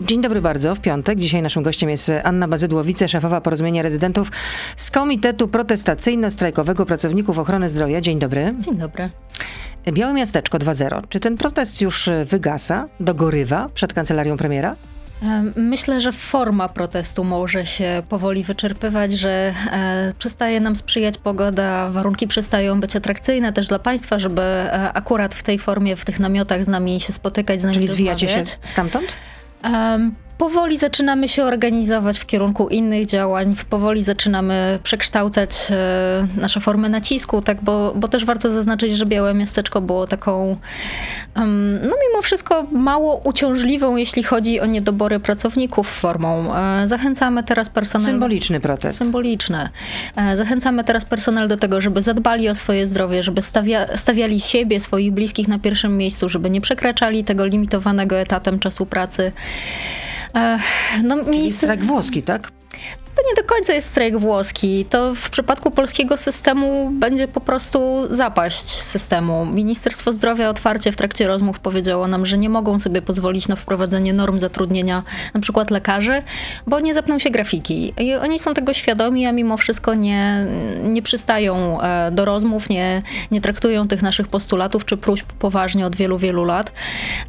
Dzień dobry bardzo. W piątek. Dzisiaj naszym gościem jest Anna Bazydło, wiceszefowa porozumienia rezydentów z Komitetu Protestacyjno-Strajkowego Pracowników Ochrony Zdrowia. Dzień dobry. Dzień dobry. Białe Miasteczko 2.0. Czy ten protest już wygasa, dogorywa przed kancelarią premiera? Myślę, że forma protestu może się powoli wyczerpywać, że e, przestaje nam sprzyjać pogoda, warunki przestają być atrakcyjne też dla państwa, żeby e, akurat w tej formie, w tych namiotach z nami się spotykać, z nami Czyli rozmawiać. zwijacie się stamtąd? Um, powoli zaczynamy się organizować w kierunku innych działań, powoli zaczynamy przekształcać e, nasze formy nacisku, tak, bo, bo też warto zaznaczyć, że Białe Miasteczko było taką, no mimo wszystko mało uciążliwą, jeśli chodzi o niedobory pracowników formą. E, zachęcamy teraz personel... Symboliczny protest. Symboliczny. E, zachęcamy teraz personel do tego, żeby zadbali o swoje zdrowie, żeby stawia, stawiali siebie, swoich bliskich na pierwszym miejscu, żeby nie przekraczali tego limitowanego etatem czasu pracy. No, minister... strajk włoski, tak? To nie do końca jest strajk włoski. To w przypadku polskiego systemu będzie po prostu zapaść systemu. Ministerstwo Zdrowia otwarcie w trakcie rozmów powiedziało nam, że nie mogą sobie pozwolić na wprowadzenie norm zatrudnienia na przykład lekarzy, bo nie zapną się grafiki. I oni są tego świadomi, a mimo wszystko nie, nie przystają e, do rozmów, nie, nie traktują tych naszych postulatów czy próśb poważnie od wielu, wielu lat.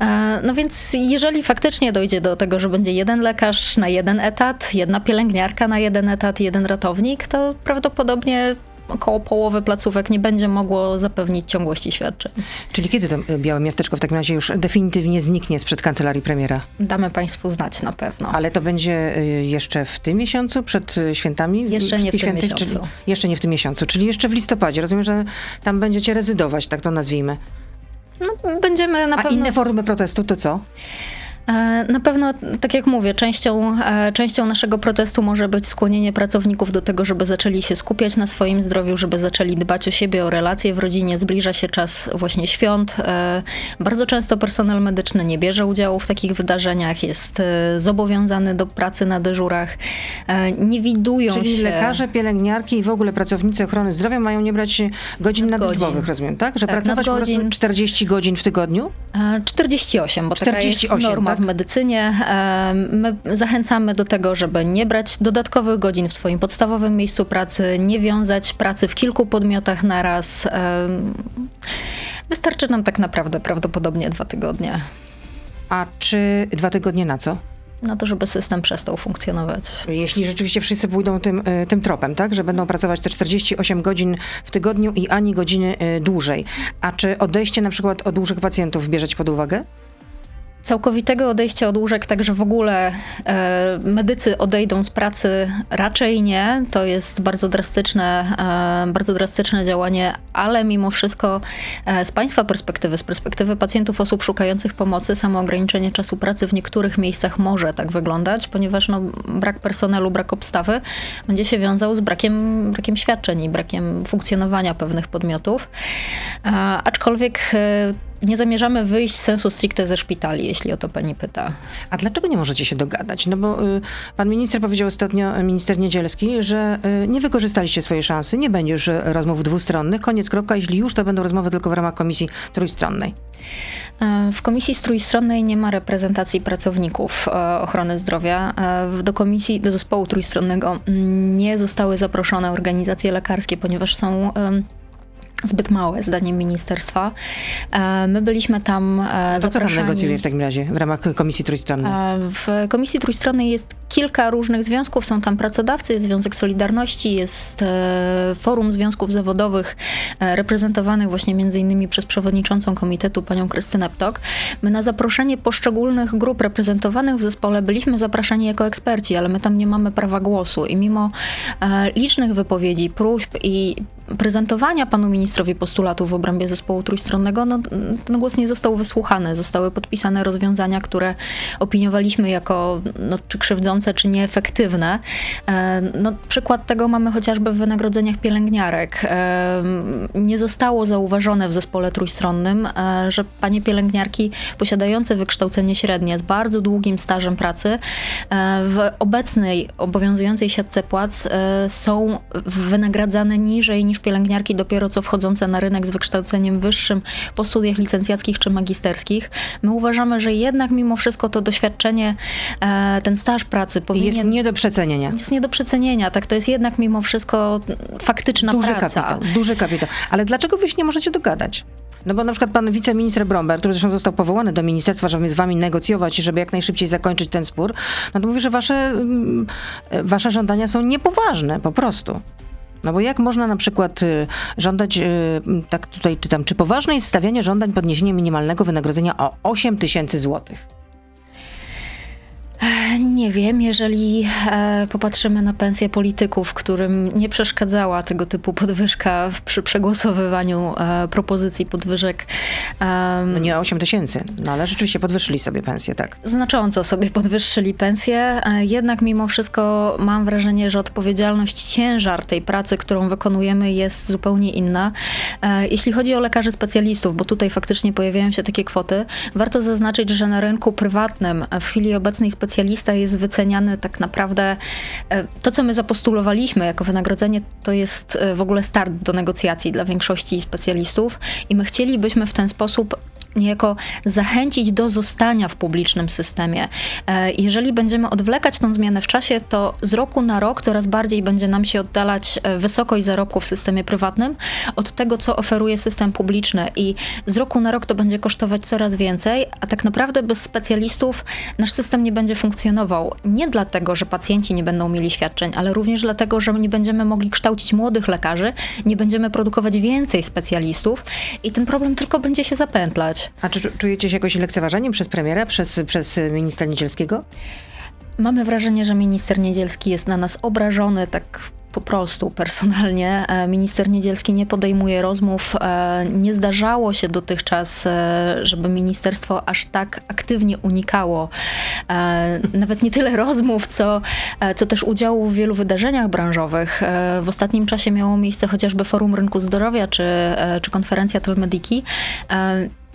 E, no więc jeżeli faktycznie dojdzie do tego, że będzie jeden lekarz na jeden etat, jedna pielęgniarka na jeden etat, jeden ratownik, to prawdopodobnie około połowy placówek nie będzie mogło zapewnić ciągłości świadczeń. Czyli kiedy to e, Białe Miasteczko w takim razie już definitywnie zniknie sprzed kancelarii premiera? Damy Państwu znać na pewno. Ale to będzie e, jeszcze w tym miesiącu, przed e, świętami? Jeszcze nie w tym świętych, miesiącu. Czyli jeszcze nie w tym miesiącu, czyli jeszcze w listopadzie. Rozumiem, że tam będziecie rezydować, tak to nazwijmy. No, będziemy na A pewno... inne formy protestu to co? E, na pewno, tak jak mówię, częścią, e, częścią naszego protestu może być skłonienie pracowników do tego, żeby zaczęli się skupiać na swoim zdrowiu, żeby zaczęli dbać o siebie, o relacje w rodzinie. Zbliża się czas właśnie świąt. E, bardzo często personel medyczny nie bierze udziału w takich wydarzeniach, jest zobowiązany do pracy na dyżurach. Nie widują Czyli się... lekarze, pielęgniarki i w ogóle pracownicy ochrony zdrowia mają nie brać godzin nadliczbowych, rozumiem, tak? Że tak, pracować po prostu 40 godzin w tygodniu? 48, bo 48, taka jest norma tak? w medycynie. My zachęcamy do tego, żeby nie brać dodatkowych godzin w swoim podstawowym miejscu pracy, nie wiązać pracy w kilku podmiotach naraz. Wystarczy nam tak naprawdę prawdopodobnie dwa tygodnie. A czy dwa tygodnie na co? na to, żeby system przestał funkcjonować. Jeśli rzeczywiście wszyscy pójdą tym, e, tym tropem, tak, że będą pracować te 48 godzin w tygodniu i ani godziny e, dłużej. A czy odejście na przykład od dużych pacjentów bierzecie pod uwagę? Całkowitego odejścia od łóżek, tak że w ogóle e, medycy odejdą z pracy, raczej nie. To jest bardzo drastyczne, e, bardzo drastyczne działanie, ale mimo wszystko e, z Państwa perspektywy, z perspektywy pacjentów, osób szukających pomocy, samo ograniczenie czasu pracy w niektórych miejscach może tak wyglądać, ponieważ no, brak personelu, brak obstawy będzie się wiązał z brakiem, brakiem świadczeń i brakiem funkcjonowania pewnych podmiotów. E, aczkolwiek e, nie zamierzamy wyjść sensu stricte ze szpitali, jeśli o to pani pyta. A dlaczego nie możecie się dogadać? No bo y, pan minister powiedział ostatnio, y, minister Niedzielski, że y, nie wykorzystaliście swojej szansy, nie będzie już rozmów dwustronnych, koniec, kropka. Jeśli już, to będą rozmowy tylko w ramach komisji trójstronnej. E, w komisji trójstronnej nie ma reprezentacji pracowników e, ochrony zdrowia. E, do komisji, do zespołu trójstronnego mm, nie zostały zaproszone organizacje lekarskie, ponieważ są zbyt małe, zdaniem ministerstwa. E, my byliśmy tam e, zapraszani. Co negocjuje w takim razie w ramach Komisji Trójstronnej? E, w Komisji Trójstronnej jest kilka różnych związków. Są tam pracodawcy, jest Związek Solidarności, jest Forum Związków Zawodowych reprezentowanych właśnie między innymi przez przewodniczącą komitetu, panią Krystynę Ptok. My na zaproszenie poszczególnych grup reprezentowanych w zespole byliśmy zapraszani jako eksperci, ale my tam nie mamy prawa głosu i mimo licznych wypowiedzi, próśb i prezentowania panu ministrowi postulatów w obrębie zespołu trójstronnego, no, ten głos nie został wysłuchany. Zostały podpisane rozwiązania, które opiniowaliśmy jako no, czy krzywdzące, czy nieefektywne. E, no, przykład tego mamy chociażby w wynagrodzeniach pielęgniarek. E, nie zostało zauważone w zespole trójstronnym, e, że panie pielęgniarki posiadające wykształcenie średnie z bardzo długim stażem pracy w obecnej obowiązującej siatce płac są wynagradzane niżej niż pielęgniarki dopiero co wchodzące na rynek z wykształceniem wyższym po studiach licencjackich czy magisterskich. My uważamy, że jednak mimo wszystko to doświadczenie, e, ten staż pracy powinien... Jest nie do przecenienia. Jest nie do przecenienia, tak? To jest jednak mimo wszystko faktyczna duży praca. Kapitał, duży kapitał. Ale dlaczego wy się nie możecie dogadać? No bo na przykład pan wiceminister Bromber, który zresztą został powołany do ministerstwa, żeby z wami negocjować, żeby jak najszybciej zakończyć ten spór, no to mówi, że wasze, mm, wasze żądania są niepoważne po prostu. No bo jak można na przykład y, żądać, y, tak tutaj czytam, czy poważne jest stawianie żądań podniesienia minimalnego wynagrodzenia o 8 tysięcy złotych? Nie wiem, jeżeli e, popatrzymy na pensje polityków, którym nie przeszkadzała tego typu podwyżka w, przy przegłosowywaniu e, propozycji podwyżek. No nie 8 tysięcy, no ale rzeczywiście podwyższyli sobie pensję, tak? Znacząco sobie podwyższyli pensję, e, jednak mimo wszystko mam wrażenie, że odpowiedzialność, ciężar tej pracy, którą wykonujemy jest zupełnie inna. Jeśli chodzi o lekarzy specjalistów, bo tutaj faktycznie pojawiają się takie kwoty, warto zaznaczyć, że na rynku prywatnym w chwili obecnej specjalista jest wyceniany tak naprawdę, e, to co my zapostulowaliśmy jako wynagrodzenie, to jest e, w ogóle start do negocjacji dla większości specjalistów i my chcielibyśmy w ten sposób niejako zachęcić do zostania w publicznym systemie. E, jeżeli będziemy odwlekać tą zmianę w czasie, to z roku na rok coraz bardziej będzie nam się oddalać e, wysokość zarobku w systemie prywatnym od tego, co oferuje system publiczny i z roku na rok to będzie kosztować coraz więcej, a tak naprawdę bez specjalistów nasz system nie będzie funkcjonował. Nie dlatego, że pacjenci nie będą mieli świadczeń, ale również dlatego, że nie będziemy mogli kształcić młodych lekarzy, nie będziemy produkować więcej specjalistów i ten problem tylko będzie się zapętlać. A czy czujecie się jakoś lekceważeniem przez premiera, przez, przez ministra Niedzielskiego? Mamy wrażenie, że minister Niedzielski jest na nas obrażony tak po prostu personalnie. E, minister Niedzielski nie podejmuje rozmów. E, nie zdarzało się dotychczas, e, żeby ministerstwo aż tak aktywnie unikało nawet nie tyle rozmów, co, co też udziału w wielu wydarzeniach branżowych. W ostatnim czasie miało miejsce chociażby Forum Rynku Zdrowia czy, czy konferencja Telmediki.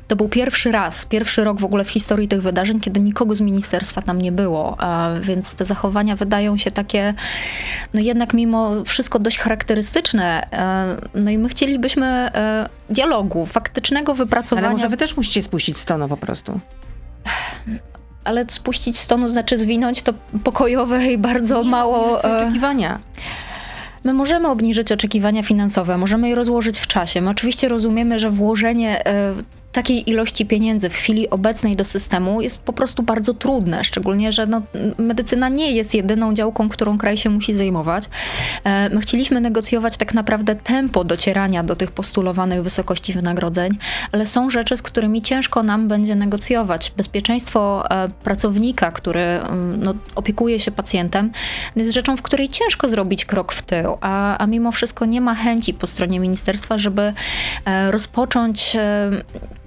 To był pierwszy raz, pierwszy rok w ogóle w historii tych wydarzeń, kiedy nikogo z ministerstwa tam nie było, więc te zachowania wydają się takie, no jednak mimo wszystko dość charakterystyczne. E, no i my chcielibyśmy e, dialogu, faktycznego wypracowania. Ale może wy też musicie spuścić stonu po prostu ale spuścić stonu znaczy zwinąć to pokojowe i bardzo nie, mało. Nie, oczekiwania. My możemy obniżyć oczekiwania finansowe, możemy je rozłożyć w czasie. My oczywiście rozumiemy, że włożenie takiej ilości pieniędzy w chwili obecnej do systemu jest po prostu bardzo trudne, szczególnie, że no, medycyna nie jest jedyną działką, którą kraj się musi zajmować. E, my chcieliśmy negocjować tak naprawdę tempo docierania do tych postulowanych wysokości wynagrodzeń, ale są rzeczy, z którymi ciężko nam będzie negocjować. Bezpieczeństwo e, pracownika, który mm, no, opiekuje się pacjentem, jest rzeczą, w której ciężko zrobić krok w tył, a, a mimo wszystko nie ma chęci po stronie ministerstwa, żeby e, rozpocząć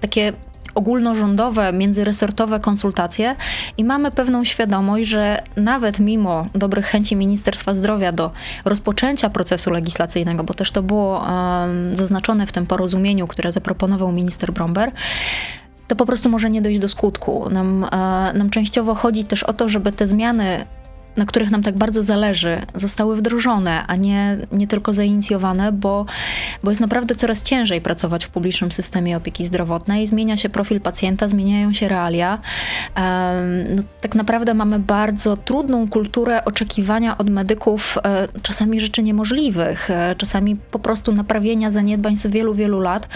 takie ogólnorządowe, międzyresortowe konsultacje i mamy pewną świadomość, że nawet mimo dobrych chęci Ministerstwa Zdrowia do rozpoczęcia procesu legislacyjnego, bo też to było um, zaznaczone w tym porozumieniu, które zaproponował minister Bromber, to po prostu może nie dojść do skutku. Nam, e, nam częściowo chodzi też o to, żeby te zmiany na których nam tak bardzo zależy, zostały wdrożone, a nie, nie tylko zainicjowane, bo, bo jest naprawdę coraz ciężej pracować w publicznym systemie opieki zdrowotnej. Zmienia się profil pacjenta, zmieniają się realia. No, tak naprawdę mamy bardzo trudną kulturę oczekiwania od medyków e, czasami rzeczy niemożliwych, e, czasami po prostu naprawienia zaniedbań z wielu, wielu lat.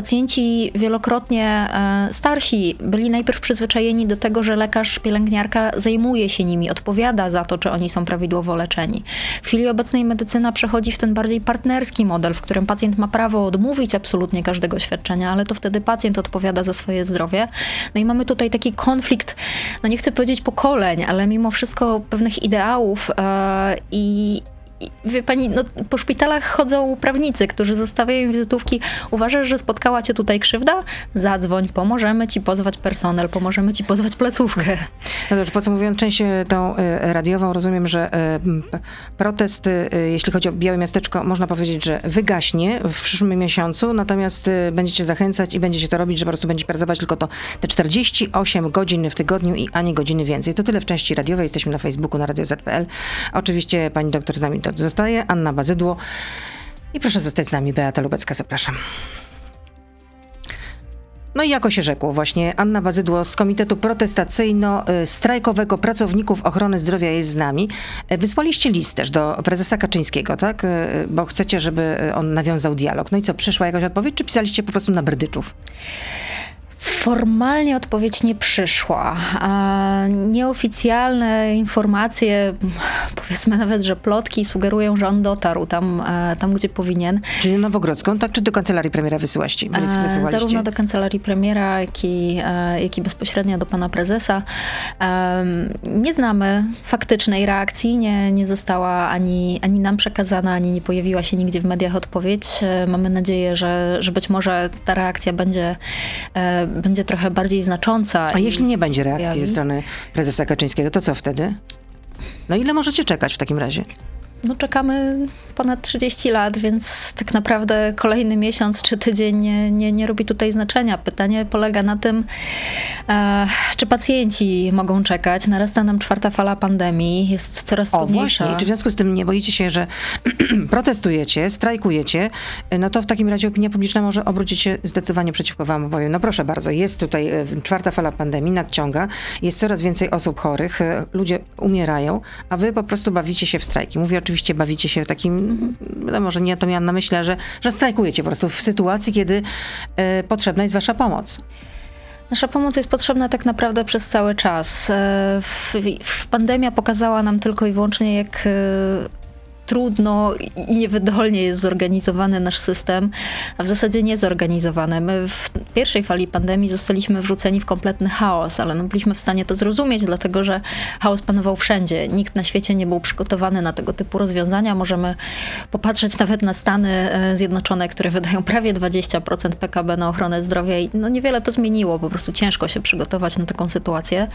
Pacjenci wielokrotnie e, starsi byli najpierw przyzwyczajeni do tego, że lekarz, pielęgniarka zajmuje się nimi, odpowiada za to, czy oni są prawidłowo leczeni. W chwili obecnej medycyna przechodzi w ten bardziej partnerski model, w którym pacjent ma prawo odmówić absolutnie każdego świadczenia, ale to wtedy pacjent odpowiada za swoje zdrowie. No i mamy tutaj taki konflikt, no nie chcę powiedzieć pokoleń, ale mimo wszystko pewnych ideałów e, i wie pani, no, po szpitalach chodzą prawnicy, którzy zostawiają wizytówki. Uważasz, że spotkała cię tutaj krzywda? Zadzwoń, pomożemy ci pozwać personel, pomożemy ci pozwać placówkę. No dobrze, podsumowując część e, tą e, radiową, rozumiem, że e, protest, jeśli chodzi o Białe Miasteczko, można powiedzieć, że wygaśnie w przyszłym miesiącu, natomiast będziecie zachęcać i będziecie to robić, że po prostu będzie pracować tylko to te 48 godzin w tygodniu i ani godziny więcej. To tyle w części radiowej. Jesteśmy na Facebooku, na Radio ZPL. Oczywiście pani doktor z nami zostaje, Anna Bazydło. I proszę zostać z nami, Beata Lubecka, zapraszam. No i jako się rzekło, właśnie Anna Bazydło z Komitetu Protestacyjno-Strajkowego Pracowników Ochrony Zdrowia jest z nami. E, wysłaliście list też do prezesa Kaczyńskiego, tak? E, bo chcecie, żeby on nawiązał dialog. No i co, przyszła jakaś odpowiedź, czy pisaliście po prostu na berdyczów? Formalnie odpowiedź nie przyszła. Nieoficjalne informacje, powiedzmy nawet, że plotki sugerują, że on dotarł tam, e, tam gdzie powinien. Czyli Nowogrodzką, tak? Czy do kancelarii premiera wysyłaście? E, wysyłaliście? Zarówno do kancelarii premiera, jak i, e, jak i bezpośrednio do pana prezesa. Nie znamy faktycznej reakcji, nie, nie została ani, ani nam przekazana, ani nie pojawiła się nigdzie w mediach odpowiedź. Mamy nadzieję, że, że być może ta reakcja będzie będzie trochę bardziej znacząca. A jeśli nie będzie reakcji ze strony prezesa Kaczyńskiego, to co wtedy? No ile możecie czekać w takim razie? No czekamy ponad 30 lat, więc tak naprawdę kolejny miesiąc czy tydzień nie, nie, nie robi tutaj znaczenia. Pytanie polega na tym, e, czy pacjenci mogą czekać. Narasta nam czwarta fala pandemii, jest coraz o, trudniejsza. Właśnie. Czy w związku z tym nie boicie się, że protestujecie, strajkujecie, no to w takim razie opinia publiczna może obrócić się zdecydowanie przeciwko wam. Powiem, no proszę bardzo, jest tutaj e, czwarta fala pandemii, nadciąga, jest coraz więcej osób chorych, e, ludzie umierają, a wy po prostu bawicie się w strajki. Mówię oczywiście oczywiście bawicie się takim, mhm. no może nie to miałam na myśli, że, że strajkujecie po prostu w sytuacji, kiedy y, potrzebna jest wasza pomoc. Nasza pomoc jest potrzebna tak naprawdę przez cały czas. E, w, w pandemia pokazała nam tylko i wyłącznie, jak e, trudno i niewydolnie jest zorganizowany nasz system, a w zasadzie niezorganizowany. My w pierwszej fali pandemii zostaliśmy wrzuceni w kompletny chaos, ale no byliśmy w stanie to zrozumieć, dlatego że chaos panował wszędzie. Nikt na świecie nie był przygotowany na tego typu rozwiązania. Możemy popatrzeć nawet na Stany e, Zjednoczone, które wydają prawie 20% PKB na ochronę zdrowia i no niewiele to zmieniło, po prostu ciężko się przygotować na taką sytuację.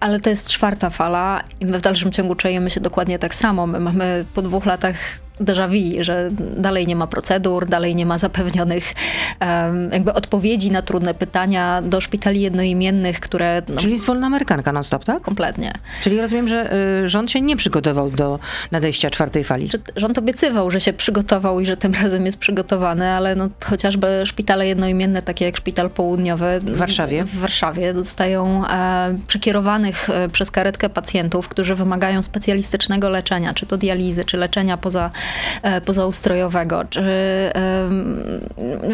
Ale to jest czwarta fala i my w dalszym ciągu czujemy się dokładnie tak samo. My mamy po dwóch latach déjà vu, że dalej nie ma procedur, dalej nie ma zapewnionych um, jakby odpowiedzi na trudne pytania do szpitali jednoimiennych, które... No, Czyli jest wolna amerykanka non-stop, tak? Kompletnie. Czyli rozumiem, że y, rząd się nie przygotował do nadejścia czwartej fali. Rząd obiecywał, że się przygotował i że tym razem jest przygotowany, ale no, chociażby szpitale jednoimienne, takie jak Szpital Południowy w Warszawie, w Warszawie dostają e, przekierowanych e, przez karetkę pacjentów, którzy wymagają specjalistycznego leczenia, czy to dializy, czy leczenia poza pozaustrojowego, czy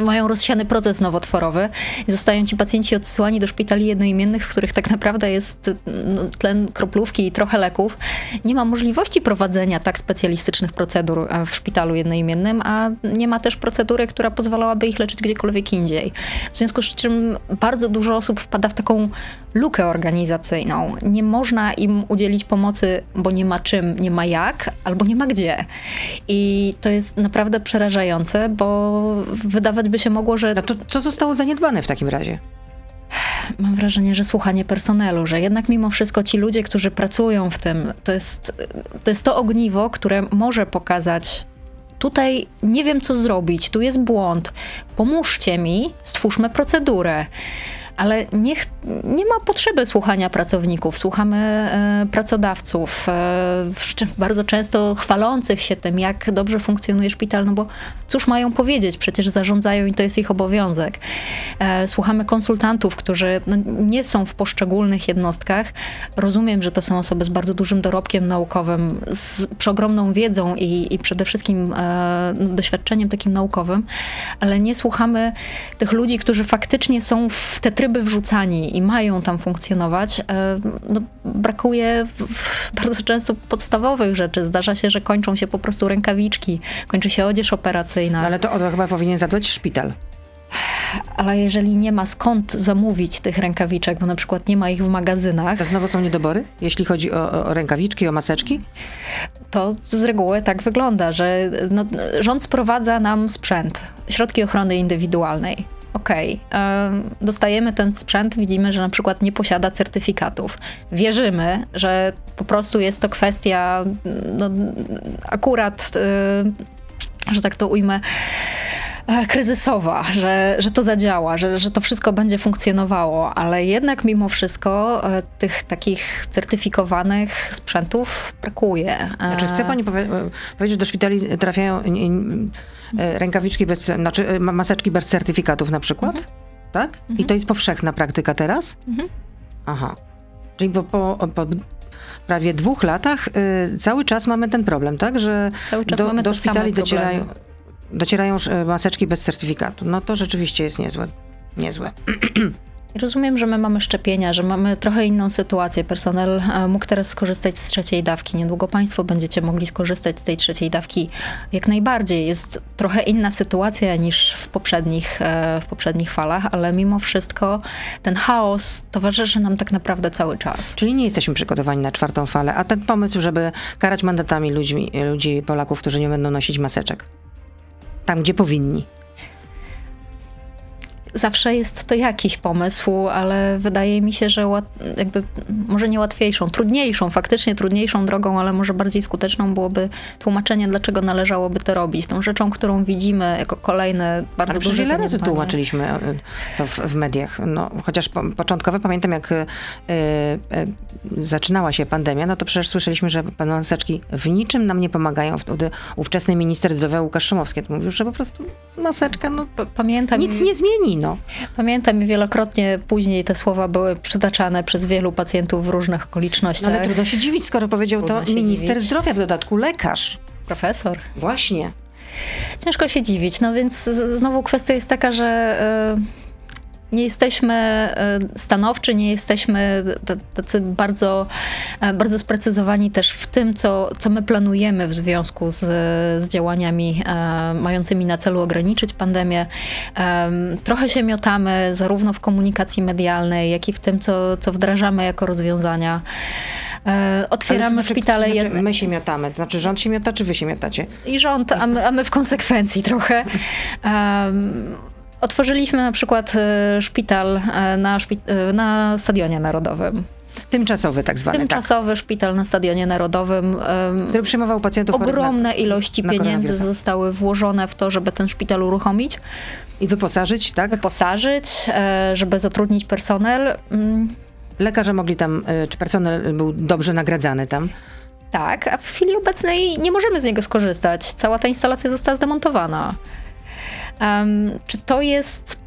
mają rozsiany proces nowotworowy i zostają ci pacjenci odsyłani do szpitali jednoimiennych, w których tak naprawdę jest no, tlen kroplówki i trochę leków. Nie ma możliwości prowadzenia tak specjalistycznych procedur e, w szpitalu jednoimiennym, a nie ma też procedury, która pozwalałaby ich leczyć gdziekolwiek indziej. W związku z czym bardzo dużo osób wpada w taką lukę organizacyjną. Nie można im udzielić pomocy, bo nie ma czym, nie ma jak, albo nie ma gdzie. I to jest naprawdę przerażające, bo wydawać by się mogło, że. No to co zostało zaniedbane w takim razie? Mam wrażenie, że słuchanie personelu, że jednak mimo wszystko ci ludzie, którzy pracują w tym, to jest to, jest to ogniwo, które może pokazać tutaj nie wiem, co zrobić, tu jest błąd, pomóżcie mi, stwórzmy procedurę ale niech, nie ma potrzeby słuchania pracowników. Słuchamy e, pracodawców, e, bardzo często chwalących się tym, jak dobrze funkcjonuje szpital, no bo cóż mają powiedzieć, przecież zarządzają i to jest ich obowiązek. E, słuchamy konsultantów, którzy no, nie są w poszczególnych jednostkach. Rozumiem, że to są osoby z bardzo dużym dorobkiem naukowym, z przeogromną wiedzą i, i przede wszystkim no, doświadczeniem takim naukowym, ale nie słuchamy tych ludzi, którzy faktycznie są w te tryby wrzucani i mają tam funkcjonować, e, no, brakuje bardzo często podstawowych rzeczy. Zdarza się, że kończą się po prostu rękawiczki, kończy się odzież operacyjna. No, ale to, to chyba powinien zadbać szpital ale jeżeli nie ma skąd zamówić tych rękawiczek, bo na przykład nie ma ich w magazynach. To znowu są niedobory, jeśli chodzi o, o rękawiczki, o maseczki? To z reguły tak wygląda, że no, rząd sprowadza nam sprzęt, środki ochrony indywidualnej okej, okay, dostajemy ten sprzęt, widzimy, że na przykład nie posiada certyfikatów. Wierzymy, że po prostu jest to kwestia no, akurat że tak to ujmę, e, kryzysowa, że, że to zadziała, że, że to wszystko będzie funkcjonowało, ale jednak mimo wszystko e, tych takich certyfikowanych sprzętów brakuje. E, Znaczy chce pani powie powiedzieć, że do szpitali trafiają rękawiczki bez, znaczy maseczki bez certyfikatów na przykład? Mhm. Tak? Mhm. I to jest powszechna praktyka teraz? Mhm. Aha. Czyli po, po, po prawie dwóch latach y, cały czas mamy ten problem, tak? Że do, do szpitali docierają, docierają y, maseczki bez certyfikatu. No to rzeczywiście jest niezłe. niezłe. Rozumiem, że my mamy szczepienia, że mamy trochę inną sytuację. Personel e, mógł teraz skorzystać z trzeciej dawki. Niedługo Państwo będziecie mogli skorzystać z tej trzeciej dawki jak najbardziej. Jest trochę inna sytuacja niż w poprzednich, e, w poprzednich falach, ale mimo wszystko ten chaos towarzyszy nam tak naprawdę cały czas. Czyli nie jesteśmy przygotowani na czwartą falę, a ten pomysł, żeby karać mandatami ludźmi, ludzi, Polaków, którzy nie będą nosić maseczek. Tam, gdzie powinni zawsze jest to jakiś pomysł, ale wydaje mi się, że jakby może nie łatwiejszą, trudniejszą, faktycznie trudniejszą drogą, ale może bardziej skuteczną byłoby tłumaczenie, dlaczego należałoby to robić. Tą rzeczą, którą widzimy jako kolejne bardzo ale duże wiele razy tłumaczyliśmy e, to w, w, mediach. No, chociaż po, początkowo pamiętam, jak y, y, zaczynała się pandemia, no to przecież słyszeliśmy, że pan maseczki w niczym nam nie pomagają. Wtedy ówczesny minister zdrowia Łukasz Szumowski mówił, że po prostu maseczka no, Pamiętam, nic nie zmieni. No. Pamiętam i wielokrotnie później te słowa były przytaczane przez wielu pacjentów w różnych okolicznościach. No ale trudno się dziwić, skoro powiedział trudno to minister dziwić. zdrowia, w dodatku lekarz. Profesor. Właśnie. Ciężko się dziwić, no więc znowu kwestia jest taka, że... Yy nie jesteśmy e, stanowczy, nie jesteśmy tacy bardzo, e, bardzo sprecyzowani też w tym, co, co my planujemy w związku z, z działaniami e, mającymi na celu ograniczyć pandemię. Trochę się miotamy zarówno w komunikacji medialnej, jak i w tym, co, co wdrażamy jako rozwiązania. Otwieramy znaczy, szpitale. Znaczy, my się miotamy, to znaczy rząd się miota, czy wy się miotacie? I rząd, a my, a my w konsekwencji trochę. Um, Otworzyliśmy na przykład e, szpital e, na, e, na Stadionie Narodowym. Tymczasowy tak zwany. Tak. Tymczasowy tak. szpital na Stadionie Narodowym. Który przyjmował pacjentów Ogromne na, ilości na pieniędzy zostały włożone w to, żeby ten szpital uruchomić. I wyposażyć, tak? Wyposażyć, żeby zatrudnić personel. Mm. Lekarze mogli tam, czy personel był dobrze nagradzany tam? Tak, a w chwili obecnej nie możemy z niego skorzystać. Cała ta instalacja została zdemontowana. Um, czy to jest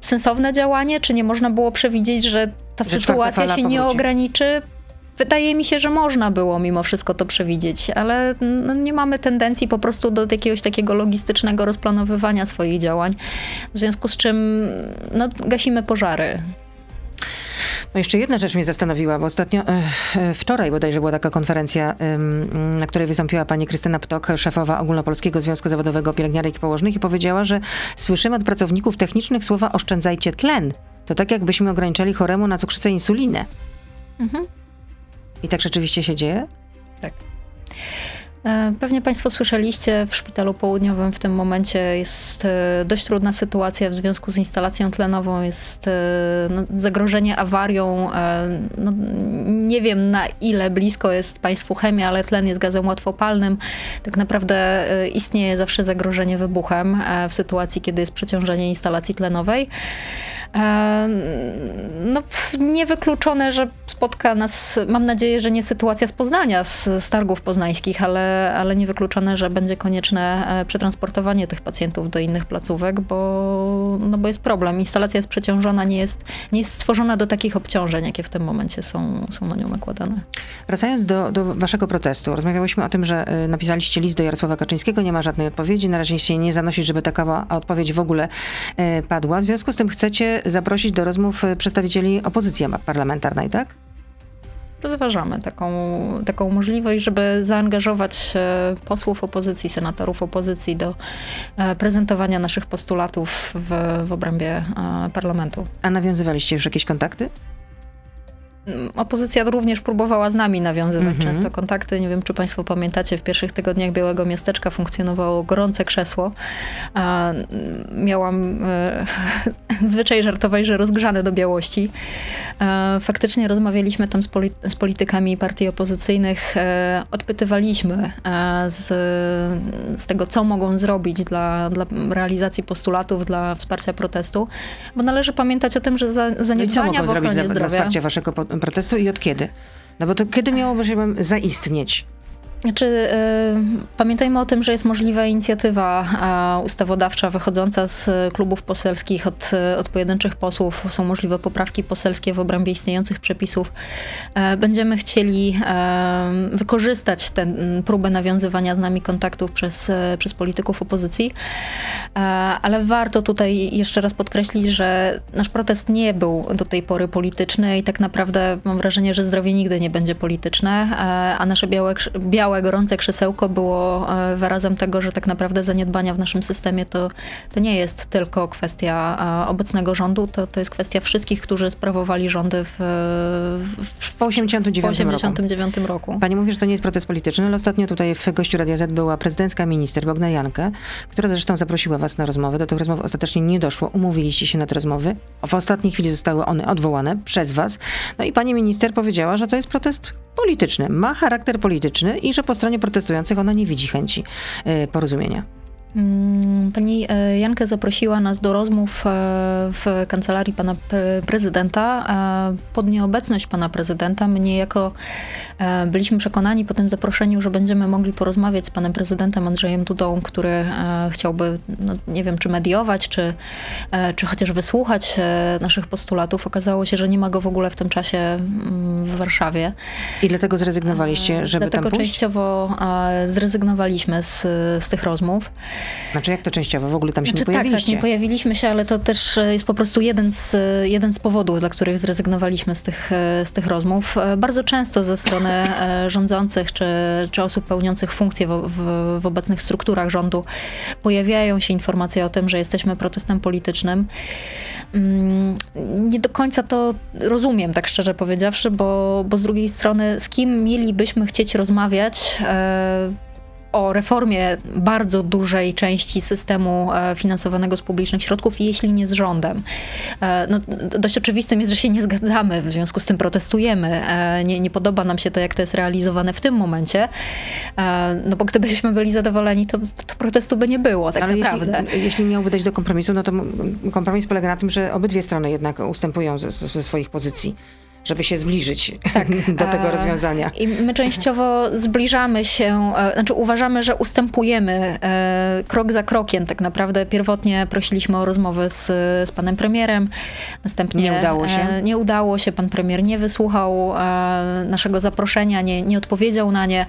sensowne działanie, czy nie można było przewidzieć, że ta że sytuacja się nie ograniczy? Wydaje mi się, że można było mimo wszystko to przewidzieć, ale no, nie mamy tendencji po prostu do jakiegoś takiego logistycznego rozplanowywania swoich działań, w związku z czym no, gasimy pożary. No jeszcze jedna rzecz mnie zastanowiła, bo ostatnio, e, e, wczoraj bodajże była taka konferencja, na której wystąpiła pani Krystyna Ptok, szefowa Ogólnopolskiego Związku Zawodowego Pielęgniarek i Położnych i powiedziała, że słyszymy od pracowników technicznych słowa oszczędzajcie tlen. To tak jakbyśmy ograniczali choremu na cukrzycę insulinę. Mhm. I tak rzeczywiście się dzieje? Tak. E, pewnie Państwo słyszeliście, w szpitalu południowym w tym momencie jest e, dość trudna sytuacja w związku z instalacją tlenową, jest e, no, zagrożenie awarią. No, nie wiem na ile blisko jest Państwu chemia, ale tlen jest gazem łatwopalnym. Tak naprawdę istnieje zawsze zagrożenie wybuchem w sytuacji, kiedy jest przeciążenie instalacji tlenowej. No, niewykluczone, że spotka nas, mam nadzieję, że nie sytuacja z Poznania, z, z targów poznańskich, ale, ale niewykluczone, że będzie konieczne e, przetransportowanie tych pacjentów do innych placówek, bo, no bo jest problem. Instalacja jest przeciążona, nie jest, nie jest stworzona do takich obciążeń, jakie w tym momencie są, są na nią nakładane. Wracając do, do waszego protestu, rozmawiałyśmy o tym, że e, napisaliście list do Jarosława Kaczyńskiego, nie ma żadnej odpowiedzi, na razie się nie zanosić, żeby taka odpowiedź w ogóle e, padła. W związku z tym chcecie zaprosić do rozmów przedstawicieli opozycji parlamentarnej, tak? Rozważamy taką, taką możliwość, żeby zaangażować posłów opozycji, senatorów opozycji do e, prezentowania naszych postulatów w, w obrębie e, parlamentu. A nawiązywaliście już jakieś kontakty? Opozycja również próbowała z nami nawiązywać Mhm. często kontakty. Nie wiem, czy Państwo pamiętacie, w pierwszych tygodniach Białego Miasteczka funkcjonowało gorące krzesło. A, mm, miałam e, zwyczaj żartować, że rozgrzane do białości. E, faktycznie rozmawialiśmy tam z, poli- z politykami partii opozycyjnych, e, odpytywaliśmy e, z, z tego, co mogą zrobić dla, dla realizacji postulatów, dla wsparcia protestu, bo należy pamiętać o tym, że za, No i co zaniedbania mogą w zrobić ochronie dla, dla zdrowia... wsparcia waszego protestu i od kiedy? No bo to kiedy miałoby się zaistnieć? Y, pamiętajmy o tym, że jest możliwa inicjatywa ustawodawcza wychodząca z klubów poselskich od, od pojedynczych posłów. Są możliwe poprawki poselskie w obrębie istniejących przepisów. E, będziemy chcieli e, wykorzystać tę próbę nawiązywania z nami kontaktów przez, przez polityków opozycji, ale warto tutaj jeszcze raz podkreślić, że nasz protest nie był do tej pory polityczny i tak naprawdę mam wrażenie, że zdrowie nigdy nie będzie polityczne, a nasze białe, krz- białe gorące krzesełko było e, wyrazem tego, że tak naprawdę zaniedbania w naszym systemie to, to nie jest tylko kwestia obecnego rządu, to, to jest kwestia wszystkich, którzy sprawowali rządy w, w, Po 89 po roku. 89 roku. Pani mówi, że to nie jest protest polityczny, ale ostatnio tutaj w gościu Radia Z była prezydencka minister Bogna Jankę, która zresztą zaprosiła was na rozmowę. Do tych rozmów ostatecznie nie doszło. Umówiliście się na te rozmowy. W ostatniej chwili zostały one odwołane przez was. No i pani minister powiedziała, że to jest protest polityczny. Ma charakter polityczny i że po stronie protestujących ona nie widzi chęci e, porozumienia. Mm, Pani e, Jankę zaprosiła nas do rozmów e, w kancelarii pana pre- prezydenta. E, Pod nieobecność pana prezydenta my niejako byliśmy przekonani po tym zaproszeniu, że będziemy mogli porozmawiać z panem prezydentem Andrzejem Dudą, który chciałby, no, nie wiem, czy mediować, czy, czy chociaż wysłuchać naszych postulatów. Okazało się, że nie ma go w ogóle w tym czasie mm, w Warszawie. I dlatego zrezygnowaliście, żeby Dlatego tam pójść? częściowo e, zrezygnowaliśmy z, z tych rozmów. Znaczy jak to częściowo? W ogóle tam się Znaczy, nie tak, pojawiliście. tak, nie pojawiliśmy się, ale to też e, jest po prostu jeden z, e, jeden z powodów, dla których zrezygnowaliśmy z tych, e, z tych rozmów. Bardzo często ze strony rządzących czy, czy osób pełniących funkcje w, w, w obecnych strukturach rządu pojawiają się informacje o tym, że jesteśmy protestem politycznym. Mm, Nie do końca to rozumiem, tak szczerze powiedziawszy, bo, bo z drugiej strony, z kim mielibyśmy chcieć rozmawiać? O reformie bardzo dużej części systemu e, finansowanego z publicznych środków, jeśli nie z rządem. E, No, dość oczywistym jest, że się nie zgadzamy, w związku z tym protestujemy. E, Nie, nie podoba nam się to, jak to jest realizowane w tym momencie, no bo gdybyśmy byli zadowoleni, to, to protestu by nie było, tak Ale naprawdę. jeśli, jeśli miałby dojść do kompromisu, no to kompromis polega na tym, że obydwie strony jednak ustępują ze, ze swoich pozycji, żeby się zbliżyć do tego E, rozwiązania. I my częściowo zbliżamy się, e, znaczy uważamy, że ustępujemy e, krok za krokiem. Tak naprawdę pierwotnie prosiliśmy o rozmowę z, z panem premierem, następnie Nie udało się? Nie udało się, pan premier nie wysłuchał naszego zaproszenia, nie, nie odpowiedział na nie.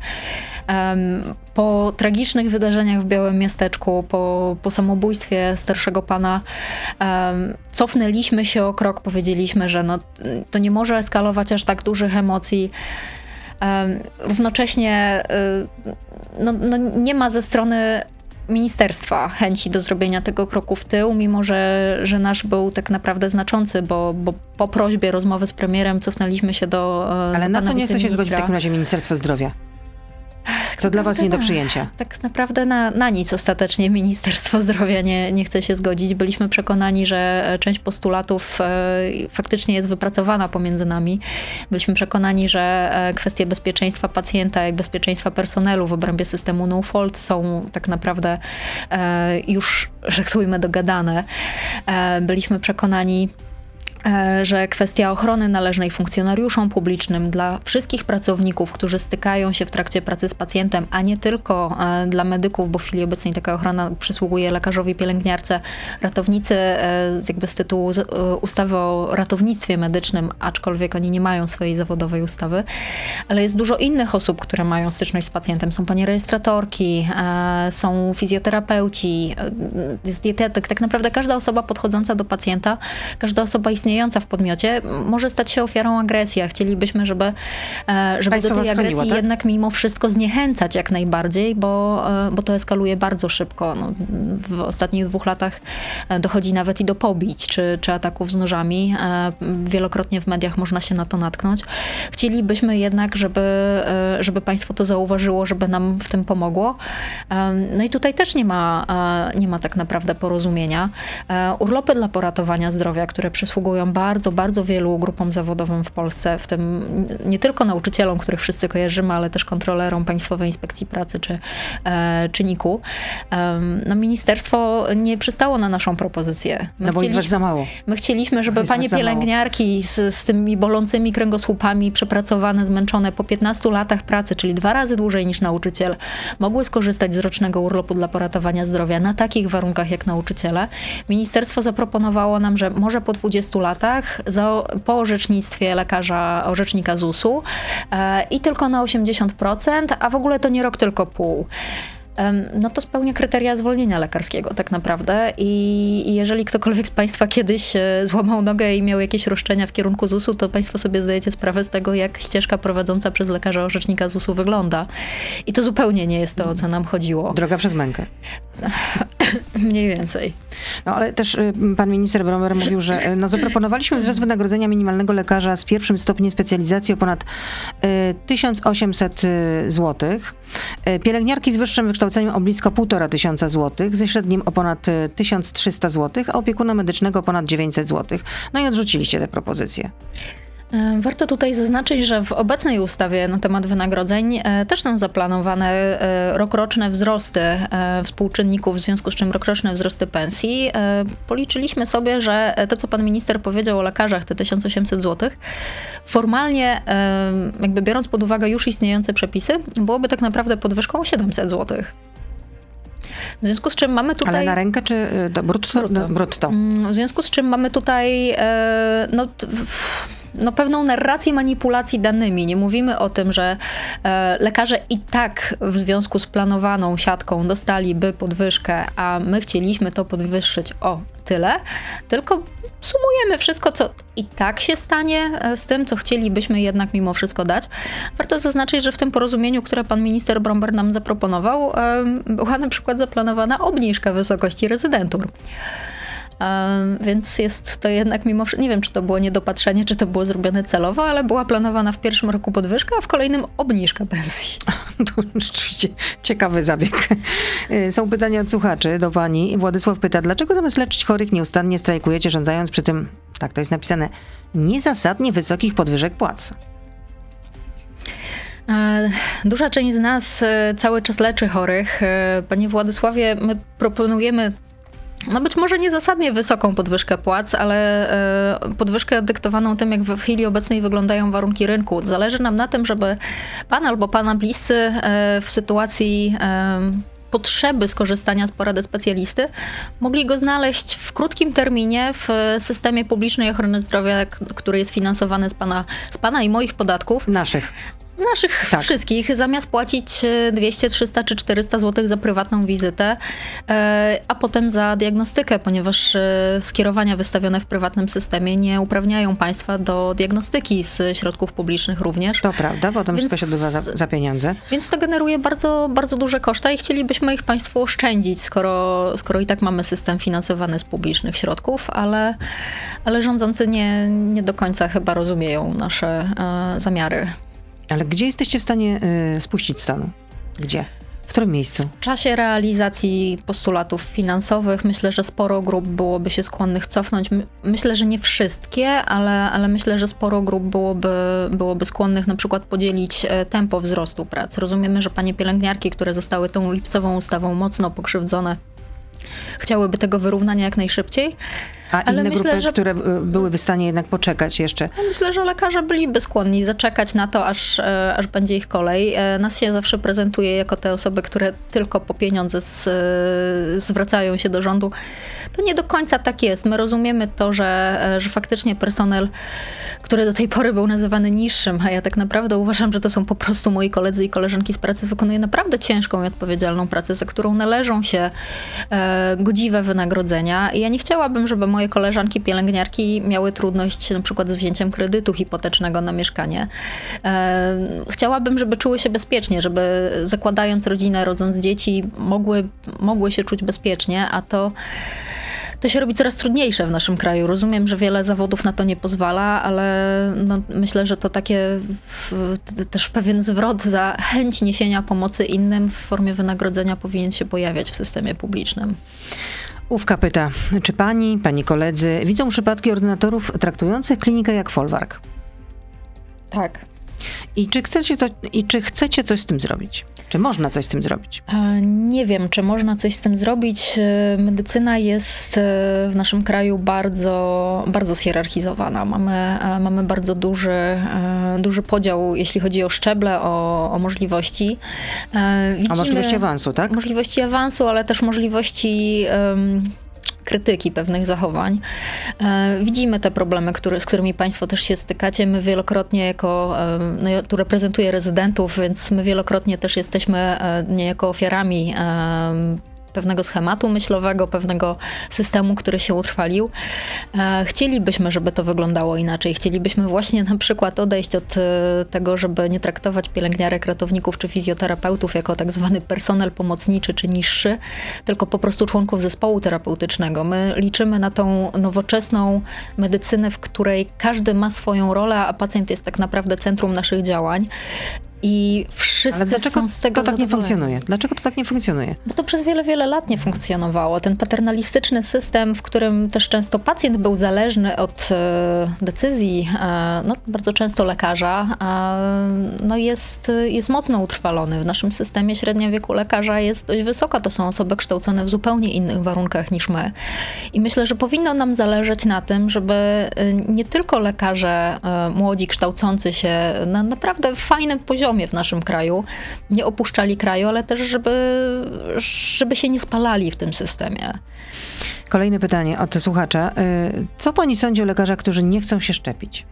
Po tragicznych wydarzeniach w Białym Miasteczku, po, po samobójstwie starszego pana, cofnęliśmy się o krok, powiedzieliśmy, że no, to nie może eskalować aż tak dużych emocji. Em, Równocześnie y, no, no nie ma ze strony ministerstwa chęci do zrobienia tego kroku w tył, mimo że, że nasz był tak naprawdę znaczący, bo, bo po prośbie rozmowy z premierem cofnęliśmy się do. e, Ale do na co nie chce się zgodzić w takim razie Ministerstwo Zdrowia? Co dla was nie do przyjęcia? Tak naprawdę na, na nic ostatecznie Ministerstwo Zdrowia nie, nie chce się zgodzić. Byliśmy przekonani, że część postulatów e, faktycznie jest wypracowana pomiędzy nami. Byliśmy przekonani, że e, kwestie bezpieczeństwa pacjenta i bezpieczeństwa personelu w obrębie systemu no-fault są tak naprawdę e, już, że tak dogadane. E, byliśmy przekonani, e, że kwestia ochrony należnej funkcjonariuszom publicznym dla wszystkich pracowników, którzy stykają się w trakcie pracy z pacjentem, a nie tylko e, dla medyków, bo w chwili obecnej taka ochrona przysługuje lekarzowi, pielęgniarce, ratownicy e, jakby z tytułu e, ustawy o ratownictwie medycznym, aczkolwiek oni nie mają swojej zawodowej ustawy, ale jest dużo innych osób, które mają styczność z pacjentem. Są panie rejestratorki, e, są fizjoterapeuci, e, jest dietetyk. Tak naprawdę każda osoba podchodząca do pacjenta, każda osoba istniejąca istniejąca w podmiocie, może stać się ofiarą agresji. A chcielibyśmy, żeby, e, żeby do tej agresji tak? jednak mimo wszystko zniechęcać jak najbardziej, bo, e, bo to eskaluje bardzo szybko. No, w ostatnich dwóch latach dochodzi nawet i do pobić czy, czy ataków z nożami. Wielokrotnie w mediach można się na to natknąć. Chcielibyśmy jednak, żeby, żeby państwo to zauważyło, żeby nam w tym pomogło. No i tutaj też nie ma, nie ma tak naprawdę porozumienia. E, urlopy dla poratowania zdrowia, które przysługują bardzo, bardzo wielu grupom zawodowym w Polsce, w tym nie tylko nauczycielom, których wszyscy kojarzymy, ale też kontrolerom Państwowej Inspekcji Pracy czy, e, czy NIK-u. No, ministerstwo nie przystało na naszą propozycję. My no bo jest was za mało. My chcieliśmy, żeby panie pielęgniarki z, z tymi bolącymi kręgosłupami, przepracowane, zmęczone po 15 latach pracy, czyli dwa razy dłużej niż nauczyciel, mogły skorzystać z rocznego urlopu dla poratowania zdrowia na takich warunkach jak nauczyciele. Ministerstwo zaproponowało nam, że może po 20 latach za, po orzecznictwie lekarza, orzecznika ZUS-u e, i tylko na 80%, a w ogóle to nie rok, tylko pół no to spełnia kryteria zwolnienia lekarskiego tak naprawdę i jeżeli ktokolwiek z Państwa kiedyś e, złamał nogę i miał jakieś roszczenia w kierunku ZUS-u, to Państwo sobie zdajecie sprawę z tego, jak ścieżka prowadząca przez lekarza orzecznika ZUS-u wygląda. I to zupełnie nie jest to, o co nam chodziło. Droga przez mękę. Mniej więcej. No ale też y, pan minister Bromer mówił, że y, no, zaproponowaliśmy wzrost wynagrodzenia minimalnego lekarza z pierwszym stopniem specjalizacji o ponad 1800 y, zł. Pielęgniarki z wyższym wykształceniem o blisko 1,5 tysiąca złotych, ze średnim o ponad 1300 zł, a opiekuna medycznego ponad 900 zł. No i odrzuciliście te propozycje. E, warto tutaj zaznaczyć, że w obecnej ustawie na temat wynagrodzeń e, też są zaplanowane e, rokroczne wzrosty współczynników, w związku z czym rokroczne wzrosty pensji. Policzyliśmy sobie, że to, co pan minister powiedział o lekarzach, te 1800 zł, formalnie, jakby biorąc pod uwagę już istniejące przepisy, byłoby tak naprawdę podwyżką 700 zł. W związku z czym mamy tutaj. Ale na rękę czy do brutto? brutto. brutto. Mm, w związku z czym mamy tutaj. No, no, pewną narrację manipulacji danymi. Nie mówimy o tym, że e, lekarze i tak w związku z planowaną siatką dostaliby podwyżkę, a my chcieliśmy to podwyższyć o tyle, tylko sumujemy wszystko, co i tak się stanie e, z tym, co chcielibyśmy jednak mimo wszystko dać. Warto zaznaczyć, że w tym porozumieniu, które pan minister Bromber nam zaproponował, e, była na przykład zaplanowana obniżka wysokości rezydentur. Więc jest to jednak mimo wszystko, nie wiem, czy to było niedopatrzenie, czy to było zrobione celowo, ale była planowana w pierwszym roku podwyżka, a w kolejnym obniżka pensji. To rzeczywiście ciekawy zabieg. Y, są pytania od słuchaczy do pani. Władysław pyta, dlaczego zamiast leczyć chorych nieustannie strajkujecie, żądając przy tym, tak to jest napisane, niezasadnie wysokich podwyżek płac? E, duża część z nas e, cały czas leczy chorych. E, panie Władysławie, my proponujemy no być może niezasadnie wysoką podwyżkę płac, ale e, podwyżkę dyktowaną tym, jak w chwili obecnej wyglądają warunki rynku. Zależy nam na tym, żeby pan albo pana bliscy e, w sytuacji e, potrzeby skorzystania z porady specjalisty, mogli go znaleźć w krótkim terminie w systemie publicznej ochrony zdrowia, który jest finansowany z pana, z pana i moich podatków. Naszych. Z naszych tak. wszystkich, zamiast płacić 200, e, 300 czy 400 zł za prywatną wizytę, e, a potem za diagnostykę, ponieważ e, skierowania wystawione w prywatnym systemie nie uprawniają państwa do diagnostyki z środków publicznych również. To prawda, bo to wszystko się odbywa za, za, pieniądze. Więc to generuje bardzo, bardzo duże koszta i chcielibyśmy ich państwu oszczędzić, skoro, skoro i tak mamy system finansowany z publicznych środków, ale, ale rządzący nie, nie do końca chyba rozumieją nasze zamiary. Ale gdzie jesteście w stanie y, spuścić stanu? Gdzie? W którym miejscu? W czasie realizacji postulatów finansowych myślę, że sporo grup byłoby się skłonnych cofnąć. Myślę, że nie wszystkie, ale, ale myślę, że sporo grup byłoby, byłoby skłonnych na przykład podzielić e, tempo wzrostu prac. Rozumiemy, że panie pielęgniarki, które zostały tą lipcową ustawą mocno pokrzywdzone, chciałyby tego wyrównania jak najszybciej. A Ale inne myślę, grupy, że... które y, byłyby w stanie jednak poczekać jeszcze? Myślę, że lekarze byliby skłonni zaczekać na to, aż, e, aż będzie ich kolej. E, nas się zawsze prezentuje jako te osoby, które tylko po pieniądze z, e, zwracają się do rządu. To nie do końca tak jest. My rozumiemy to, że, że faktycznie personel, który do tej pory był nazywany niższym, a ja tak naprawdę uważam, że to są po prostu moi koledzy i koleżanki z pracy, wykonuje naprawdę ciężką i odpowiedzialną pracę, za którą należą się e, godziwe wynagrodzenia. I ja nie chciałabym, żeby moje koleżanki pielęgniarki miały trudność na przykład z wzięciem kredytu hipotecznego na mieszkanie. E, chciałabym, żeby czuły się bezpiecznie, żeby zakładając rodzinę, rodząc dzieci, mogły, mogły się czuć bezpiecznie, a to to się robi coraz trudniejsze w naszym kraju. Rozumiem, że wiele zawodów na to nie pozwala, ale no, myślę, że to takie w, też pewien zwrot za chęć niesienia pomocy innym w formie wynagrodzenia powinien się pojawiać w systemie publicznym. Ówka pyta, czy pani, pani koledzy widzą przypadki ordynatorów traktujących klinikę jak folwark? Tak. I czy chcecie, to, I czy chcecie coś z tym zrobić? Czy można coś z tym zrobić? E, nie wiem, czy można coś z tym zrobić. E, medycyna jest e, w naszym kraju bardzo, bardzo zhierarchizowana. Mamy, mamy bardzo duży, duży podział, jeśli chodzi o szczeble, o, o możliwości. Widzimy, o możliwości awansu, tak? Możliwości awansu, ale też możliwości. Um, krytyki pewnych zachowań. E, widzimy te problemy, które, z którymi Państwo też się stykacie. My wielokrotnie jako, e, no ja tu reprezentuję rezydentów, więc my wielokrotnie też jesteśmy e, niejako ofiarami pewnego schematu myślowego, pewnego systemu, który się utrwalił. E, chcielibyśmy, żeby to wyglądało inaczej. Chcielibyśmy właśnie na przykład odejść od e, tego, żeby nie traktować pielęgniarek, ratowników czy fizjoterapeutów jako tak zwany personel pomocniczy czy niższy, tylko po prostu członków zespołu terapeutycznego. My liczymy na tą nowoczesną medycynę, w której każdy ma swoją rolę, a pacjent jest tak naprawdę centrum naszych działań. I wszyscy Ale dlaczego są z tego to tak nie funkcjonuje? Dlaczego to tak nie funkcjonuje? Bo to przez wiele, wiele lat nie funkcjonowało. Ten paternalistyczny system, w którym też często pacjent był zależny od e, decyzji, e, no, bardzo często lekarza, e, no jest, jest mocno utrwalony. W naszym systemie średnia wieku lekarza jest dość wysoka. To są osoby kształcone w zupełnie innych warunkach niż my. I myślę, że powinno nam zależeć na tym, żeby e, nie tylko lekarze e, młodzi, kształcący się na naprawdę fajnym poziomie, poziomie w naszym kraju, nie opuszczali kraju, ale też, żeby, żeby się nie spalali w tym systemie. Kolejne pytanie od słuchacza. Y, co pani sądzi o lekarzach, którzy nie chcą się szczepić,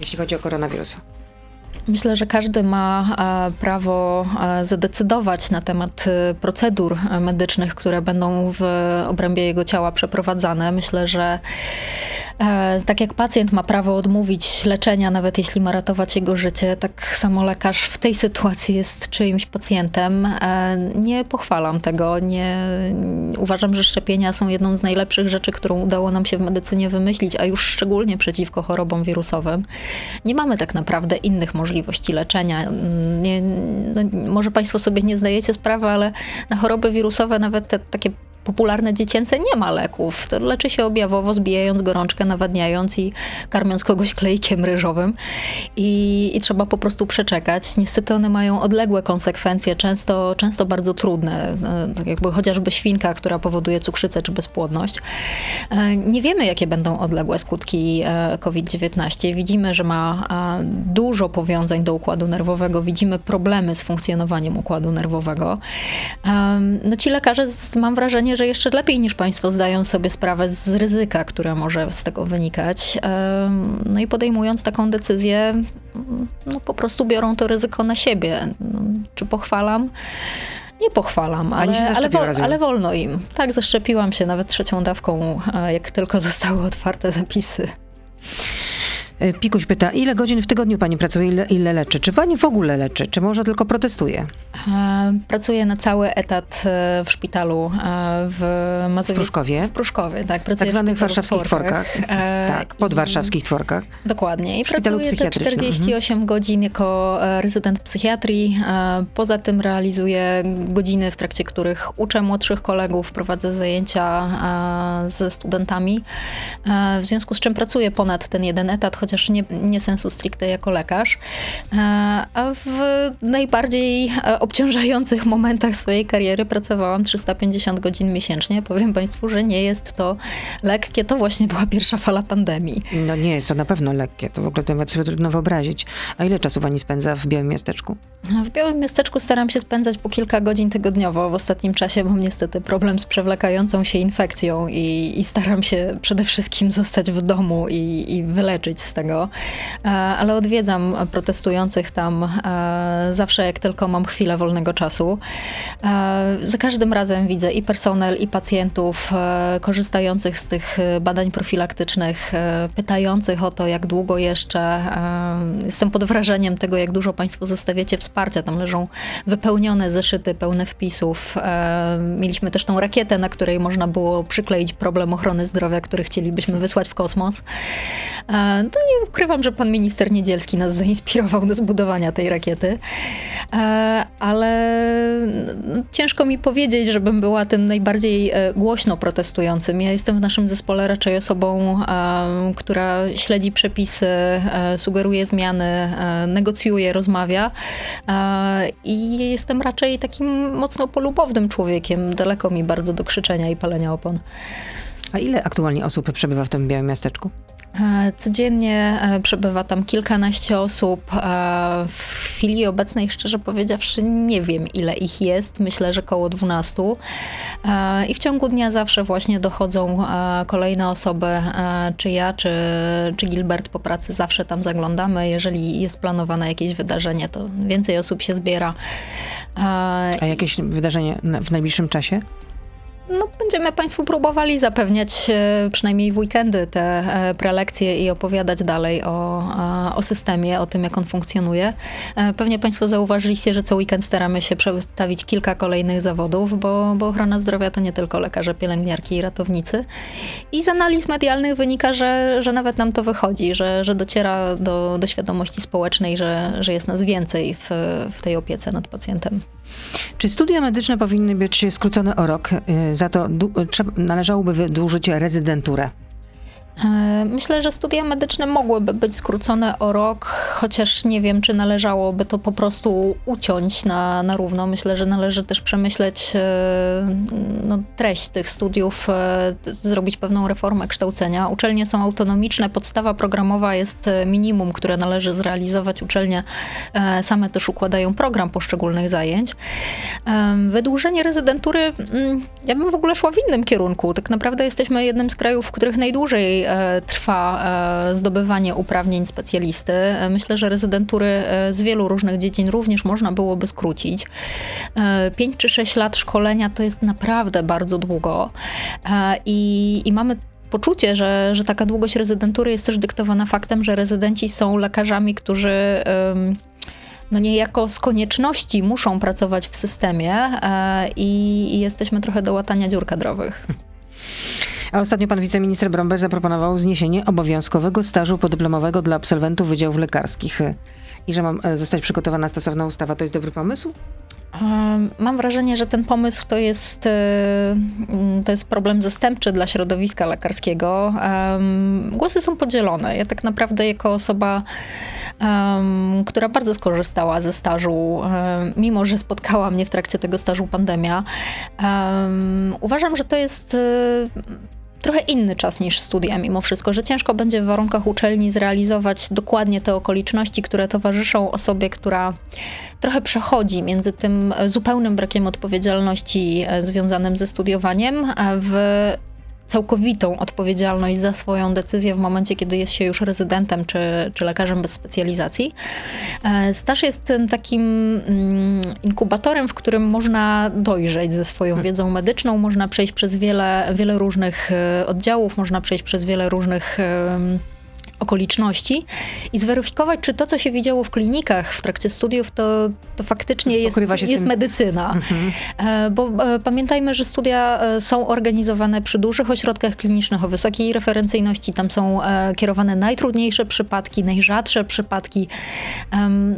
jeśli chodzi o koronawirusa? Myślę, że każdy ma e, prawo e, zadecydować na temat e, procedur medycznych, które będą w obrębie jego ciała przeprowadzane. Myślę, że tak jak pacjent ma prawo odmówić leczenia, nawet jeśli ma ratować jego życie, tak samo lekarz w tej sytuacji jest czyimś pacjentem. Nie pochwalam tego. Nie, uważam, że szczepienia są jedną z najlepszych rzeczy, którą udało nam się w medycynie wymyślić, a już szczególnie przeciwko chorobom wirusowym. Nie mamy tak naprawdę innych możliwości możliwości leczenia. Nie, no, może Państwo sobie nie zdajecie sprawy, ale na choroby wirusowe nawet te takie popularne dziecięce nie ma leków. To leczy się objawowo, zbijając gorączkę, nawadniając i karmiąc kogoś klejkiem ryżowym. I, I, trzeba po prostu przeczekać. Niestety one mają odległe konsekwencje, często, często bardzo trudne. No, tak jakby chociażby świnka, która powoduje cukrzycę czy bezpłodność. E, nie wiemy, jakie będą odległe skutki e, COVID-19. Widzimy, że ma dużo powiązań do układu nerwowego. Widzimy problemy z funkcjonowaniem układu nerwowego. No ci lekarze, mam wrażenie, że jeszcze lepiej niż Państwo zdają sobie sprawę z ryzyka, które może z tego wynikać. No i podejmując taką decyzję, no po prostu biorą to ryzyko na siebie. No, czy pochwalam? Nie pochwalam, ale, ale, wol, ale, wolno im. Tak, zaszczepiłam się nawet trzecią dawką, jak tylko zostały otwarte zapisy. E, Pikuś pyta, ile godzin w tygodniu pani pracuje, ile, ile leczy? Czy pani w ogóle leczy, czy może tylko protestuje? E, pracuję na cały etat e, w szpitalu w Mazowiecku. W Pruszkowie? W Pruszkowie, tak. Pracuję tak zwanych warszawskich tworkach. tak, podwarszawskich tworkach. Dokładnie. I pracuję te 48 mhm. godzin jako rezydent psychiatrii. Poza tym realizuję godziny, w trakcie których uczę młodszych kolegów, prowadzę zajęcia ze studentami. W związku z czym pracuję ponad ten jeden etat, choć chociaż nie, nie sensu stricte jako lekarz. A w najbardziej obciążających momentach swojej kariery pracowałam 350 godzin miesięcznie. Powiem Państwu, że nie jest to lekkie. To właśnie była pierwsza fala pandemii. No nie jest to na pewno lekkie. To w ogóle nawet sobie trudno wyobrazić. A ile czasu pani spędza w Białym Miasteczku? W Białym Miasteczku staram się spędzać po kilka godzin tygodniowo. W ostatnim czasie mam niestety problem z przewlekającą się infekcją i, i staram się przede wszystkim zostać w domu i, i wyleczyć z tego. E, ale odwiedzam protestujących tam e, zawsze, jak tylko mam chwilę wolnego czasu. E, za każdym razem widzę i personel, i pacjentów korzystających z tych badań profilaktycznych, pytających o to, jak długo jeszcze. Jestem pod wrażeniem tego, jak dużo Państwo zostawiacie wsparcia. Tam leżą wypełnione zeszyty pełne wpisów. Mieliśmy też tą rakietę, na której można było przykleić problem ochrony zdrowia, który chcielibyśmy wysłać w kosmos. To nie ukrywam, że pan minister Niedzielski nas zainspirował do zbudowania tej rakiety, ale no, ciężko mi powiedzieć, żebym była tym najbardziej e, głośno protestującym. Ja jestem w naszym zespole raczej osobą, która śledzi przepisy, e, sugeruje zmiany, e, negocjuje, rozmawia i jestem raczej takim mocno polubownym człowiekiem. Daleko mi bardzo do krzyczenia i palenia opon. A ile aktualnie osób przebywa w tym białym miasteczku? E, codziennie e, przebywa tam kilkanaście osób. E, w chwili obecnej, szczerze powiedziawszy, nie wiem ile ich jest. Myślę, że około 12. I w ciągu dnia zawsze właśnie dochodzą kolejne osoby, czy ja, czy, czy Gilbert po pracy zawsze tam zaglądamy. Jeżeli jest planowane jakieś wydarzenie, to więcej osób się zbiera. A jakieś wydarzenie w najbliższym czasie? No, będziemy Państwu próbowali zapewniać e, przynajmniej w weekendy te e, prelekcje i opowiadać dalej o, e, o systemie, o tym, jak on funkcjonuje. Pewnie Państwo zauważyliście, że co weekend staramy się przedstawić kilka kolejnych zawodów, bo, bo ochrona zdrowia to nie tylko lekarze, pielęgniarki i ratownicy. I z analiz medialnych wynika, że, że nawet nam to wychodzi, że, że dociera do, do świadomości społecznej, że, że jest nas więcej w, w tej opiece nad pacjentem. Czy studia medyczne powinny być skrócone o rok? Za to należałoby wydłużyć rezydenturę. E, myślę, że studia medyczne mogłyby być skrócone o rok, chociaż nie wiem, czy należałoby to po prostu uciąć na, na równo. Myślę, że należy też przemyśleć e, no, treść tych studiów, e, zrobić pewną reformę kształcenia. Uczelnie są autonomiczne, podstawa programowa jest minimum, które należy zrealizować. Uczelnie same też układają program poszczególnych zajęć. Wydłużenie rezydentury, mm, ja bym w ogóle szła w innym kierunku. Tak naprawdę jesteśmy jednym z krajów, w których najdłużej trwa e, zdobywanie uprawnień specjalisty. E, myślę, że rezydentury z wielu różnych dziedzin również można byłoby skrócić. 5 czy 6 lat szkolenia to jest naprawdę bardzo długo i, i mamy poczucie, że, że taka długość rezydentury jest też dyktowana faktem, że rezydenci są lekarzami, którzy no niejako z konieczności muszą pracować w systemie i, i jesteśmy trochę do łatania dziur kadrowych. A ostatnio pan wiceminister Brąber zaproponował zniesienie obowiązkowego stażu podyplomowego dla absolwentów wydziałów lekarskich. I że mam e, zostać przygotowana stosowna ustawa. To jest dobry pomysł? Mam wrażenie, że ten pomysł to jest, e, mm, to jest problem zastępczy dla środowiska lekarskiego. Głosy są podzielone. Ja tak naprawdę, jako osoba, która bardzo skorzystała ze stażu, mimo że spotkała mnie w trakcie tego stażu pandemia, uważam, że to jest trochę inny czas niż studia mimo wszystko, że ciężko będzie w warunkach uczelni zrealizować dokładnie te okoliczności, które towarzyszą osobie, która trochę przechodzi między tym zupełnym brakiem odpowiedzialności e, związanym ze studiowaniem, w całkowitą odpowiedzialność za swoją decyzję w momencie, kiedy jest się już rezydentem czy, czy lekarzem bez specjalizacji. E, staż jest takim mm, inkubatorem, w którym można dojrzeć ze swoją hmm. wiedzą medyczną, można przejść przez wiele, wiele różnych e, oddziałów, można przejść przez wiele różnych okoliczności i zweryfikować, czy to, co się widziało w klinikach w trakcie studiów, to, to faktycznie jest, jest medycyna. Mhm. E, bo e, pamiętajmy, że studia e, są organizowane przy dużych ośrodkach klinicznych o wysokiej referencyjności. Tam są kierowane najtrudniejsze przypadki, najrzadsze przypadki.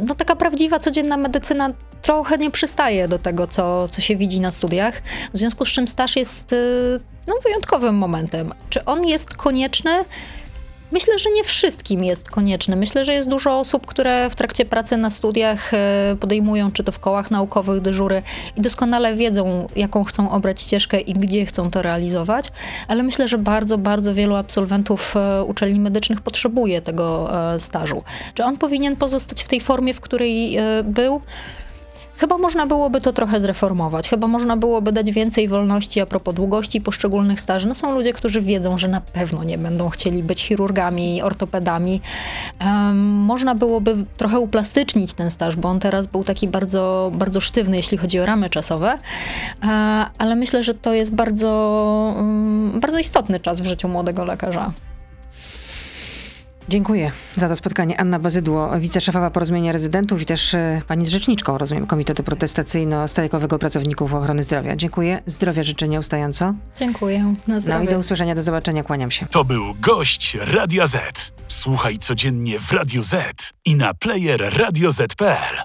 No taka prawdziwa, codzienna medycyna trochę nie przystaje do tego, co, co się widzi na studiach. W związku z czym staż jest no, wyjątkowym momentem. Czy on jest konieczny? Myślę, że nie wszystkim jest konieczny. Myślę, że jest dużo osób, które w trakcie pracy na studiach e, podejmują, czy to w kołach naukowych, dyżury i doskonale wiedzą, jaką chcą obrać ścieżkę i gdzie chcą to realizować, ale myślę, że bardzo, bardzo wielu absolwentów e, uczelni medycznych potrzebuje tego e, stażu. Czy on powinien pozostać w tej formie, w której był? Chyba można byłoby to trochę zreformować. Chyba można byłoby dać więcej wolności a propos długości poszczególnych staży. No są ludzie, którzy wiedzą, że na pewno nie będą chcieli być chirurgami, ortopedami. Um, można byłoby trochę uplastycznić ten staż, bo on teraz był taki bardzo, bardzo sztywny, jeśli chodzi o ramy czasowe. Uh, ale myślę, że to jest bardzo, um, bardzo istotny czas w życiu młodego lekarza. Dziękuję za to spotkanie. Anna Bazydło, wiceszefowa porozumienia rezydentów i też e, pani z rzeczniczką, rozumiem, Komitetu Protestacyjno-Strajkowego Pracowników Ochrony Zdrowia. Dziękuję. Zdrowia życzę nieustająco. Dziękuję. Na zdrowie. No i do usłyszenia, do zobaczenia. Kłaniam się. To był gość Radia Z. Słuchaj codziennie w Radio Z i na player radioz.pl.